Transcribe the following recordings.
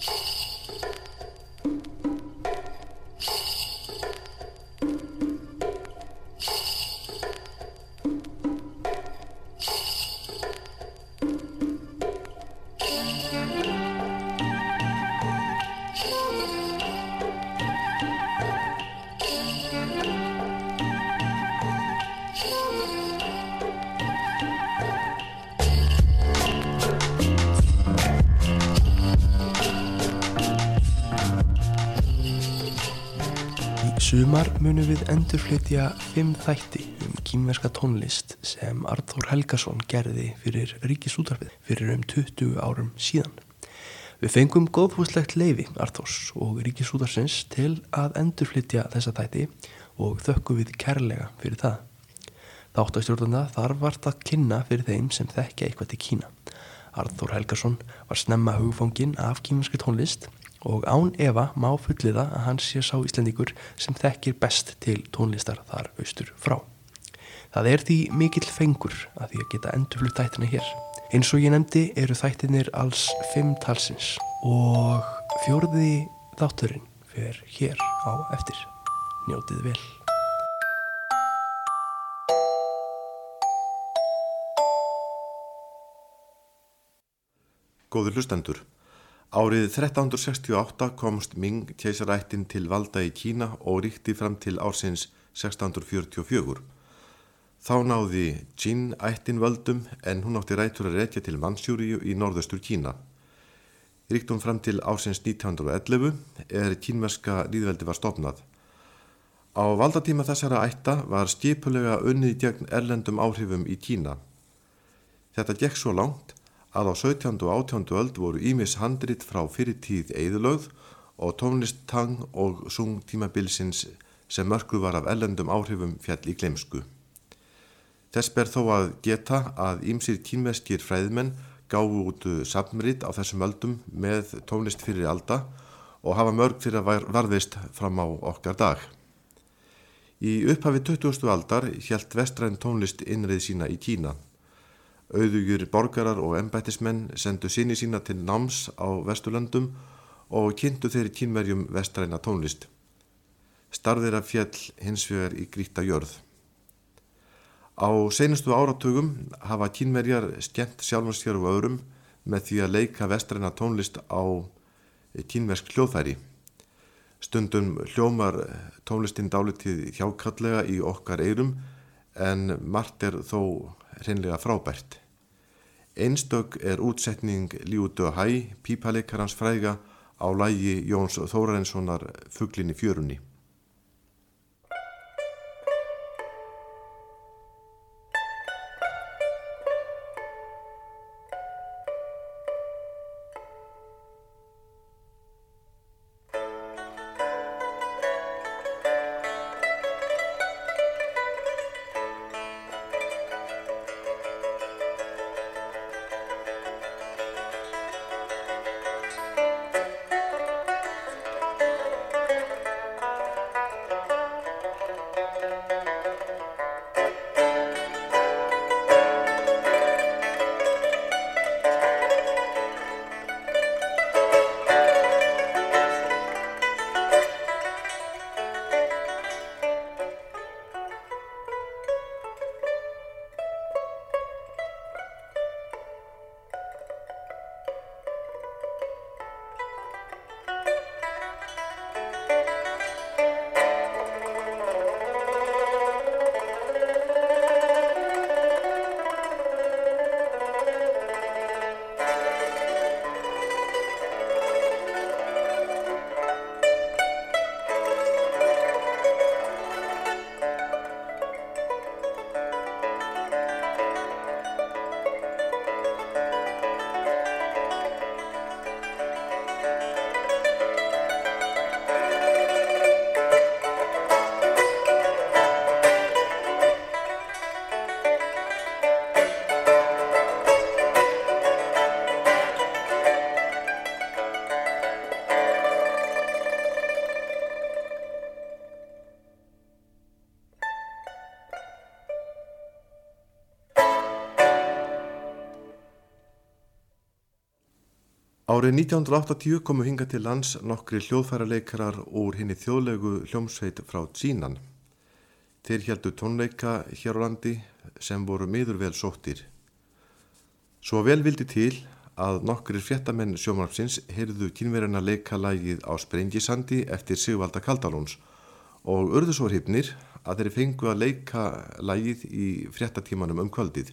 you sumar munum við endurflytja fimm þætti um kýmverska tónlist sem Arþór Helgason gerði fyrir Ríkisútarfið fyrir um 20 árum síðan. Við fengum góðfúslegt leifi Arþórs og Ríkisútarsins til að endurflytja þessa þætti og þökkum við kærlega fyrir það. Þáttastjórnanda þar vart að kynna fyrir þeim sem þekkja eitthvað til Kína. Arþór Helgason var snemma hugfóngin af kýmverski tónlist og án Eva má fulliða að hann sé sá Íslandíkur sem þekkir best til tónlistar þar austur frá. Það er því mikill fengur að því að geta endurflutt þættina hér. Eins og ég nefndi eru þættinir alls fimm talsins og fjörði þátturinn fer hér á eftir. Njótið vel. Góður hlustendur. Árið 1368 komst Ming keisarættin til valda í Kína og ríkti fram til ársins 1644. Þá náði Jin ættin völdum en hún átti rætur að rekja til Mansjúriu í norðustur Kína. Ríktum fram til ársins 1911 er kínverska líðveldi var stopnað. Á valdatíma þessara ætta var skipulega unnið gegn erlendum áhrifum í Kína. Þetta gekk svo langt að á 17. og 18. öld voru Ímis handrit frá fyrirtíð eðulögð og tónlisttang og sung tímabilsins sem mörgu var af ellendum áhrifum fjall í glemsku. Þess ber þó að geta að Ímsir kínveskir fræðmenn gáðu út samrit á þessum öldum með tónlist fyrir alda og hafa mörg fyrir að varðist fram á okkar dag. Í upphafi 20. aldar hjælt vestræn tónlist innrið sína í Kína. Auðugjur borgarar og embættismenn sendu síni sína til náms á Vesturlandum og kynntu þeirri kínverjum vestræna tónlist. Starðir af fjell hins vegar í gríta jörð. Á seinustu áratugum hafa kínverjar skemmt sjálfansér og öðrum með því að leika vestræna tónlist á kínversk hljóðfæri. Stundum hljómar tónlistin dálitið hjákallega í okkar eirum en margt er þó reynlega frábært. Einstök er útsetning Líu Döhæ, pípalekarans fræga á lægi Jóns Þórarenssonar Fuglinni fjörunni. Árið 1980 komu hinga til lands nokkri hljóðfærarleikarar úr henni þjóðlegu hljómsveit frá Tsínan. Þeir heldu tónleika hér á landi sem voru miður vel sóttir. Svo vel vildi til að nokkrir fréttamenn sjómarfsins heyrðu kynverina leika lægið á Sprengisandi eftir Sigvalda Kaldalóns og urðu svo hryfnir að þeir fengu að leika lægið í fréttatímanum um kvöldið.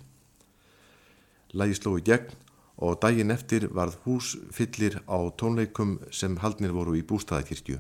Lægi slói gegn og daginn eftir varð hús fyllir á tónleikum sem haldnir voru í bústaðakirkju.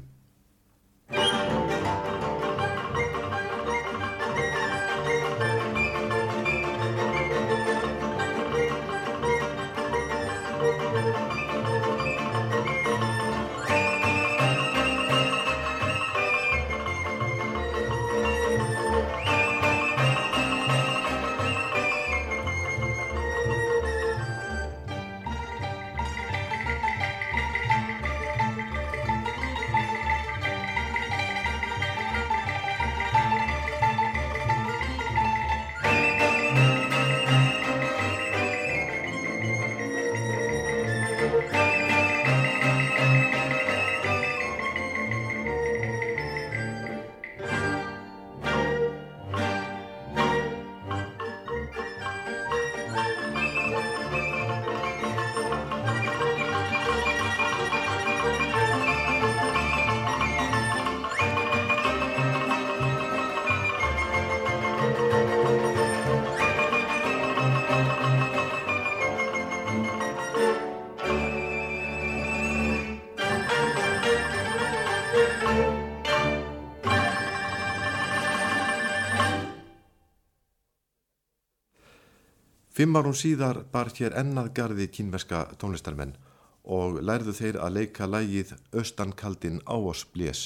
Fimm árum síðar bar hér ennað gardi kínverska tónlistarmenn og lærðu þeir að leika lægið Östankaldin á oss blés.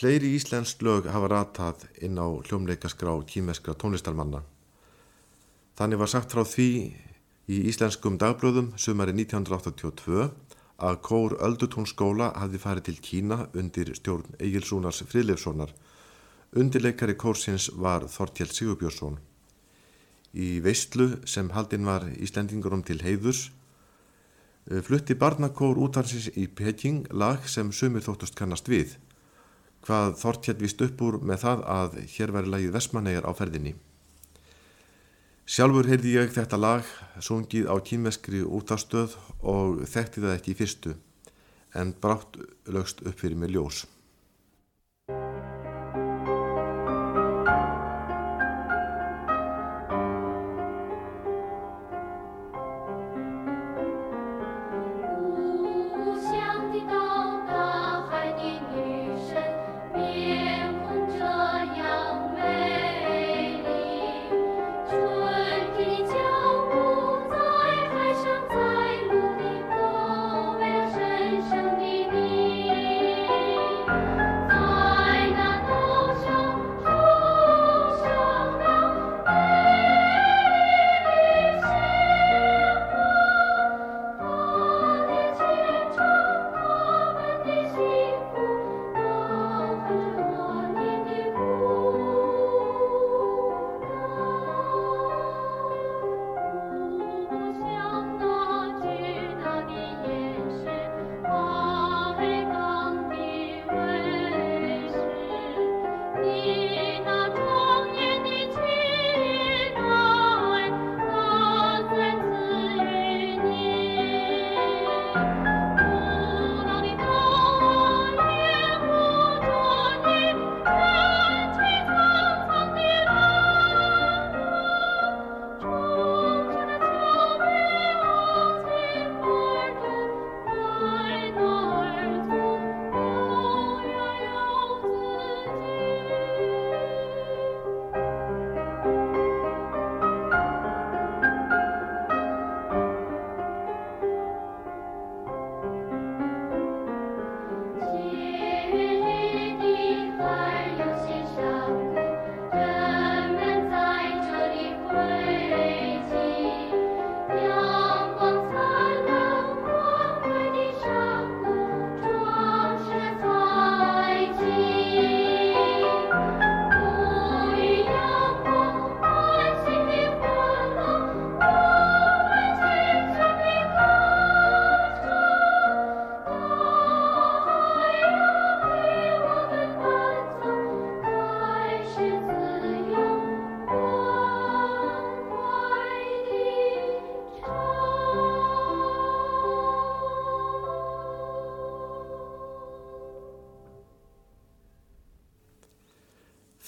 Fleiri íslensk lög hafa ratað inn á hljómleikaskrá kýmeskra tónlistarmanna. Þannig var sagt frá því í íslenskum dagblöðum sumari 1982 að kór Öldutúnskóla hafði farið til Kína undir stjórn Egilsúnars Frilefssonar. Undirleikari kórsins var Þortjell Sigurbjörnsson. Í veistlu sem haldinn var Íslendingurum til heiðus flutti barnakór útansins í Peking lag sem sumir þóttust kannast við hvað Þortjell vist upp úr með það að hér veri lagið Vestmannegar á ferðinni. Sjálfur heyrði ég þetta lag sungið á kýmeskri útastöð og þekkti það ekki í fyrstu en brátt lögst upp fyrir mig ljós.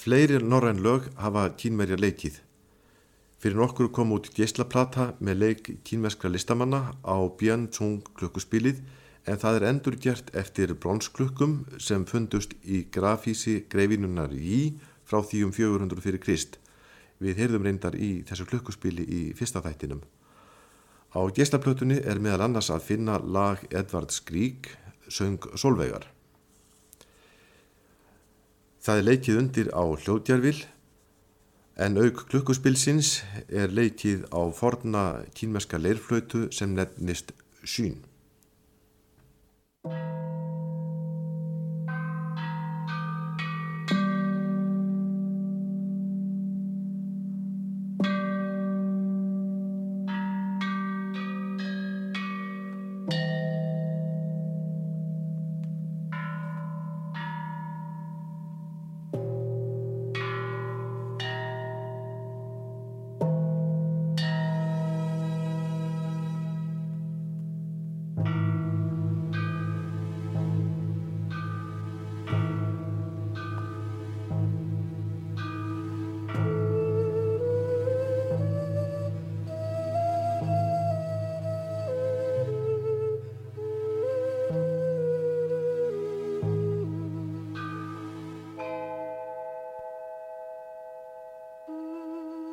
Fleiri norræn lög hafa kínverjar leikið. Fyrir nokkur kom út geyslaplata með leik kínverskra listamanna á Björn-Tsung klukkuspilið en það er endur gert eftir bronsklukkum sem fundust í grafísi greifinunar í frá því um 400 fyrir Krist. Við heyrðum reyndar í þessu klukkuspili í fyrsta þættinum. Á geyslaplötunni er meðal annars að finna lag Edvard Skrík, söng Solveigar. Það er leikið undir á hljóðjarvil en auk klukkuspilsins er leikið á forna kínmerska leirflötu sem nefnist Sýn.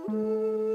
Música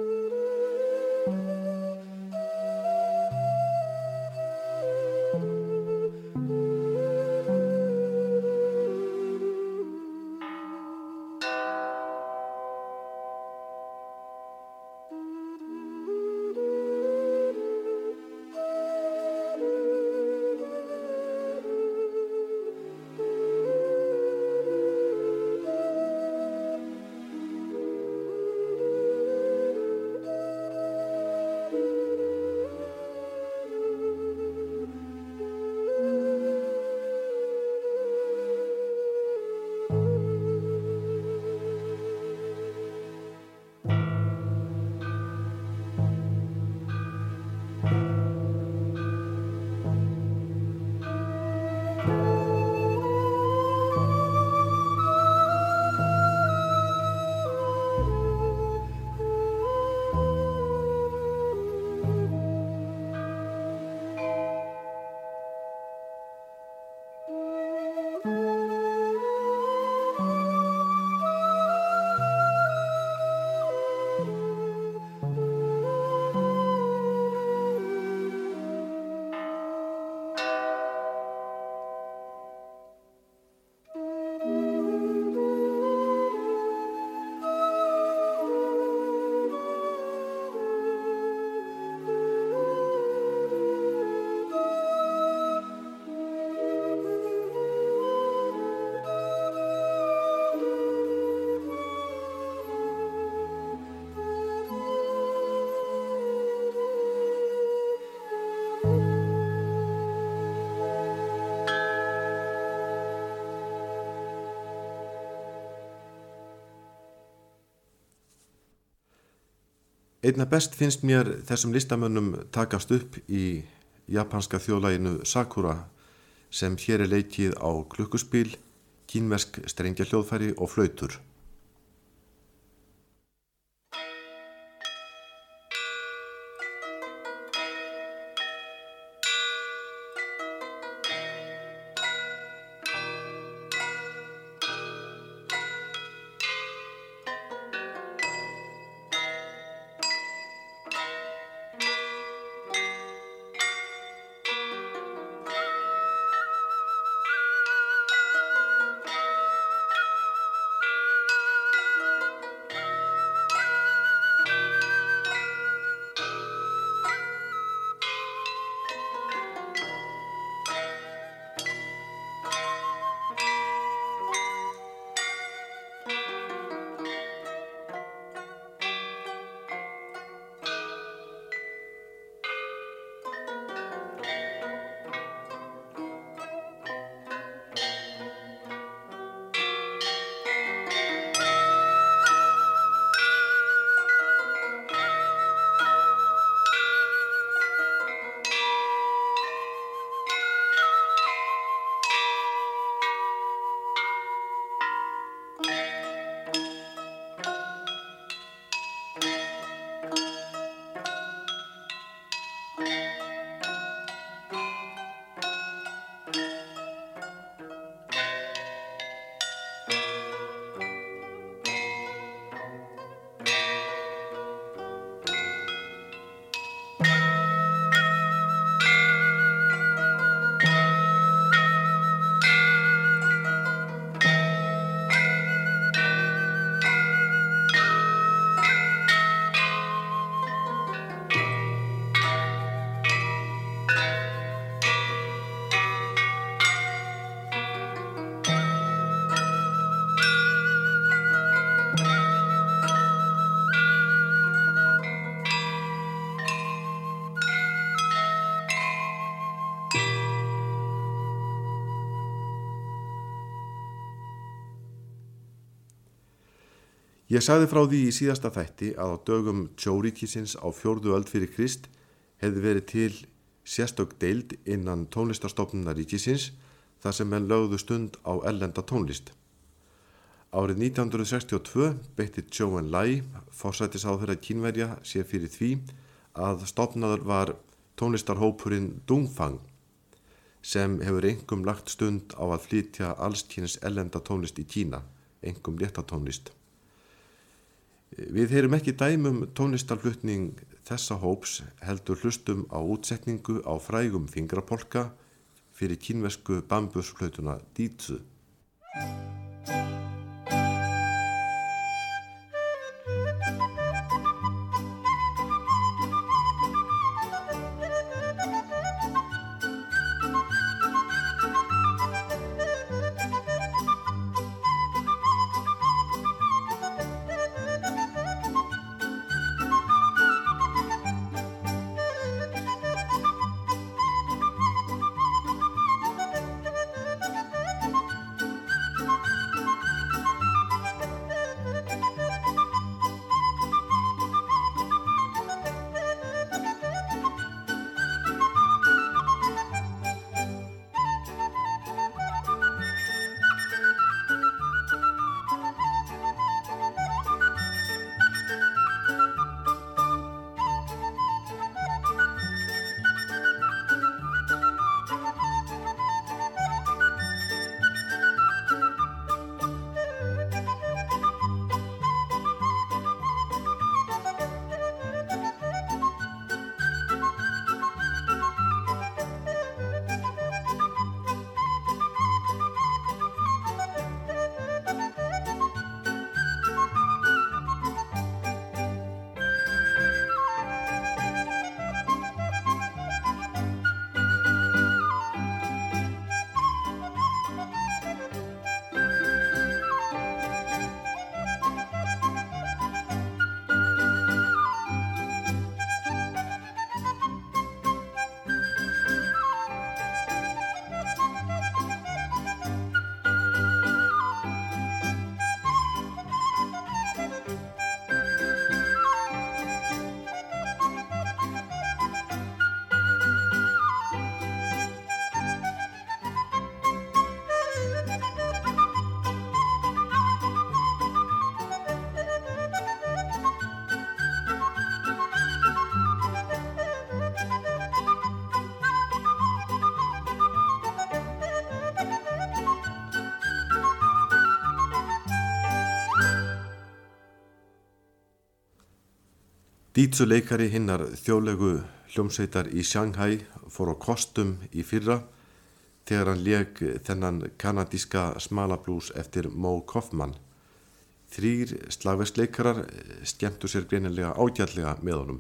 Einna best finnst mér þessum listamönnum takast upp í japanska þjóðlæginu Sakura sem hér er leikið á klukkuspil, kínversk strengja hljóðfæri og flautur. Ég sagði frá því í síðasta þætti að á dögum tjóríkisins á fjórðu öld fyrir Krist hefði verið til sérstök deild innan tónlistarstofnunar ríkisins þar sem menn lögðu stund á ellenda tónlist. Árið 1962 beitti Joan Lai, fórsætisáþurra kínverja, sér fyrir því að stopnaður var tónlistarhópurinn Dungfang sem hefur engum lagt stund á að flytja allskynns ellenda tónlist í Kína, engum léttatónlist. Við heyrum ekki dæmum tónlistarflutning þessa hóps heldur hlustum á útsetningu á frægum fingrapolka fyrir kínvesku bambusflötuna Dítsu. Dítsuleikari hinnar þjóðlegu hljómsveitar í Shanghai fór á kostum í fyrra þegar hann leg þennan kanadíska smalablús eftir Mo Kaufman. Þrýr slagvestleikarar skemmtu sér greinilega ágjallega með honum.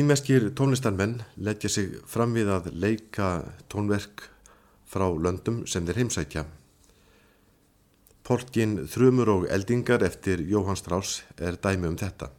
Kínmeskir tónlistarmenn leggja sig fram við að leika tónverk frá löndum sem þeir heimsækja. Porkin Þrumur og Eldingar eftir Jóhann Strauss er dæmi um þetta.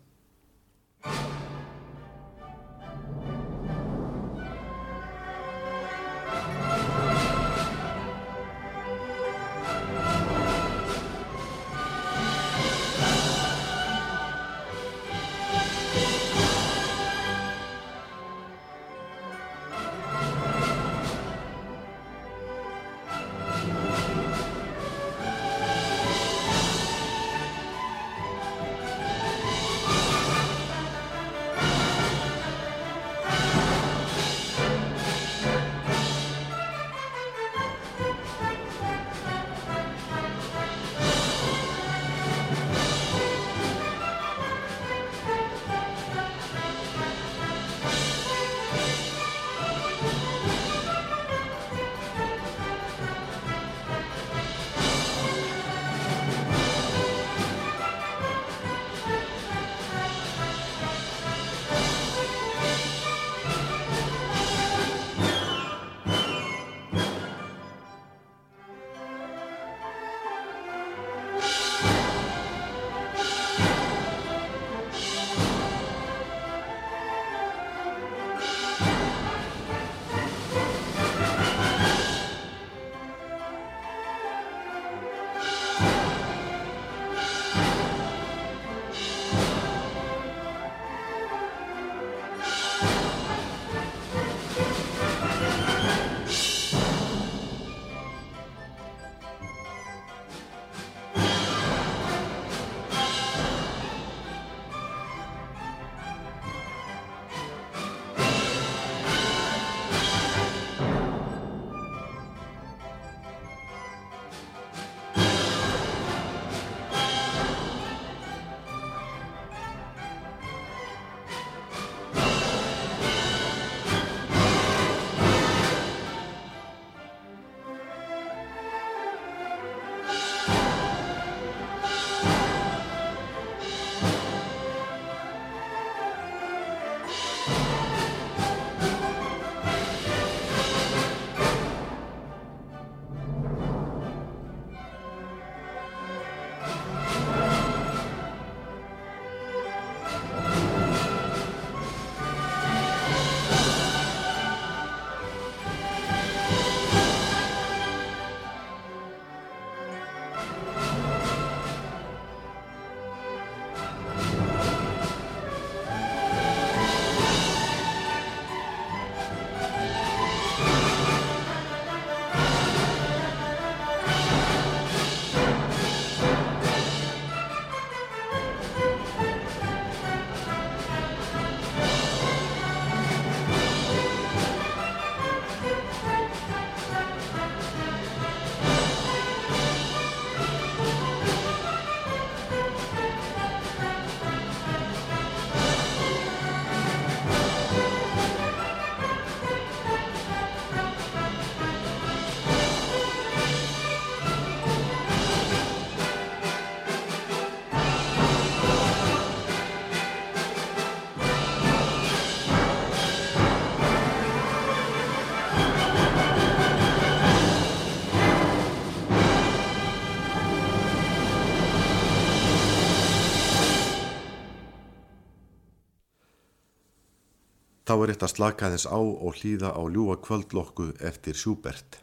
Þá er eitt að slaka þess á og hlýða á ljúa kvöldlokku eftir Sjúbert.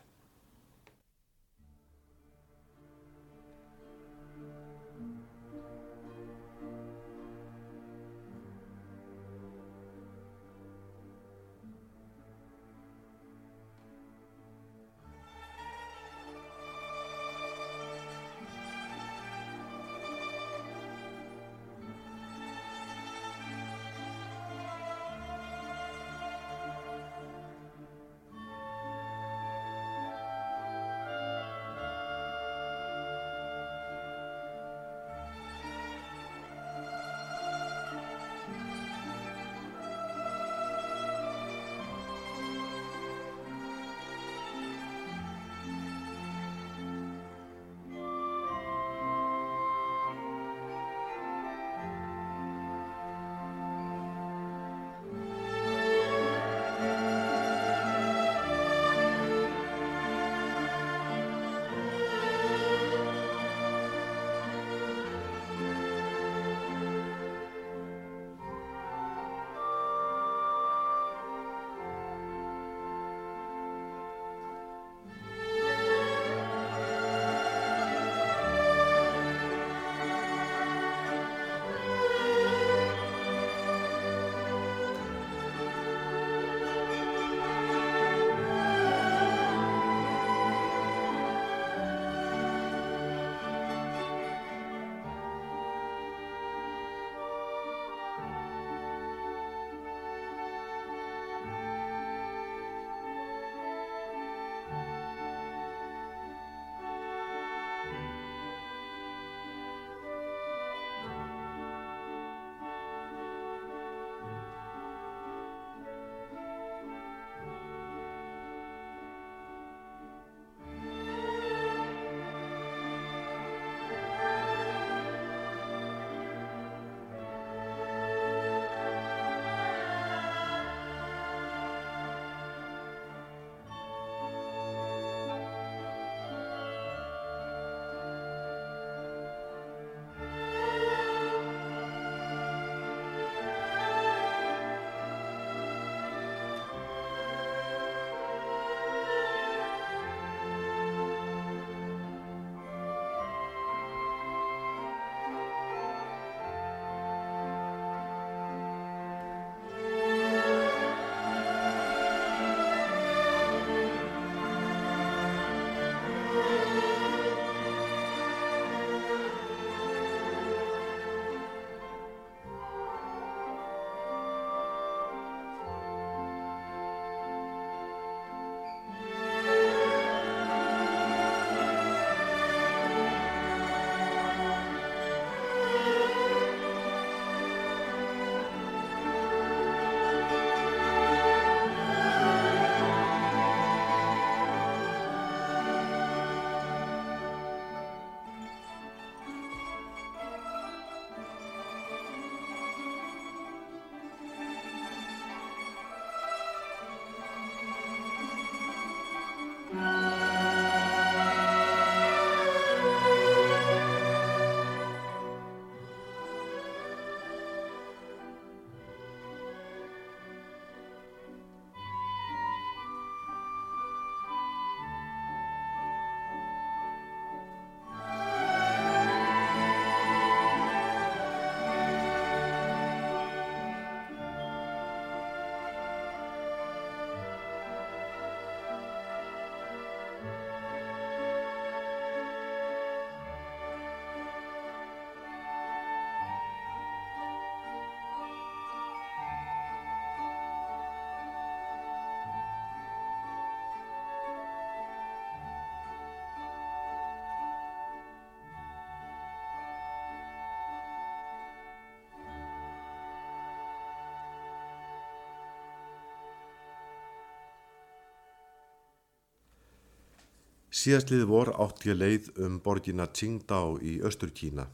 Síðastlið vor átt ég leið um borgina Qingdao í Östur Kína.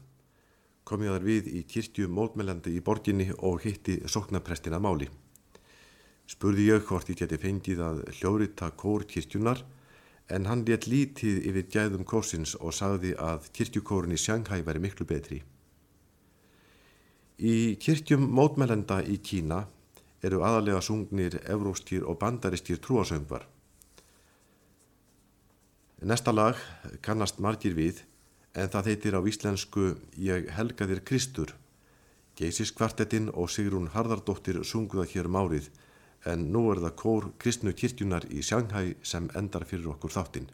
Kom ég þar við í kirkju mótmælandi í borginni og hitti sóknaprestina máli. Spurði ég hvort ég geti fengið að hljóðrita kór kirkjunar en hann létt lítið yfir gæðum kórsins og sagði að kirkjukórun í Shanghai veri miklu betri. Í kirkjum mótmælenda í Kína eru aðalega sungnir evróskir og bandaristir trúasöngvar. Nesta lag kannast margir við en það heitir á íslensku Ég helga þér Kristur. Geisis kvartetinn og Sigrún Harðardóttir sunguða hér um árið en nú er það kór kristnu kirkjunar í Sjanghæ sem endar fyrir okkur þáttinn.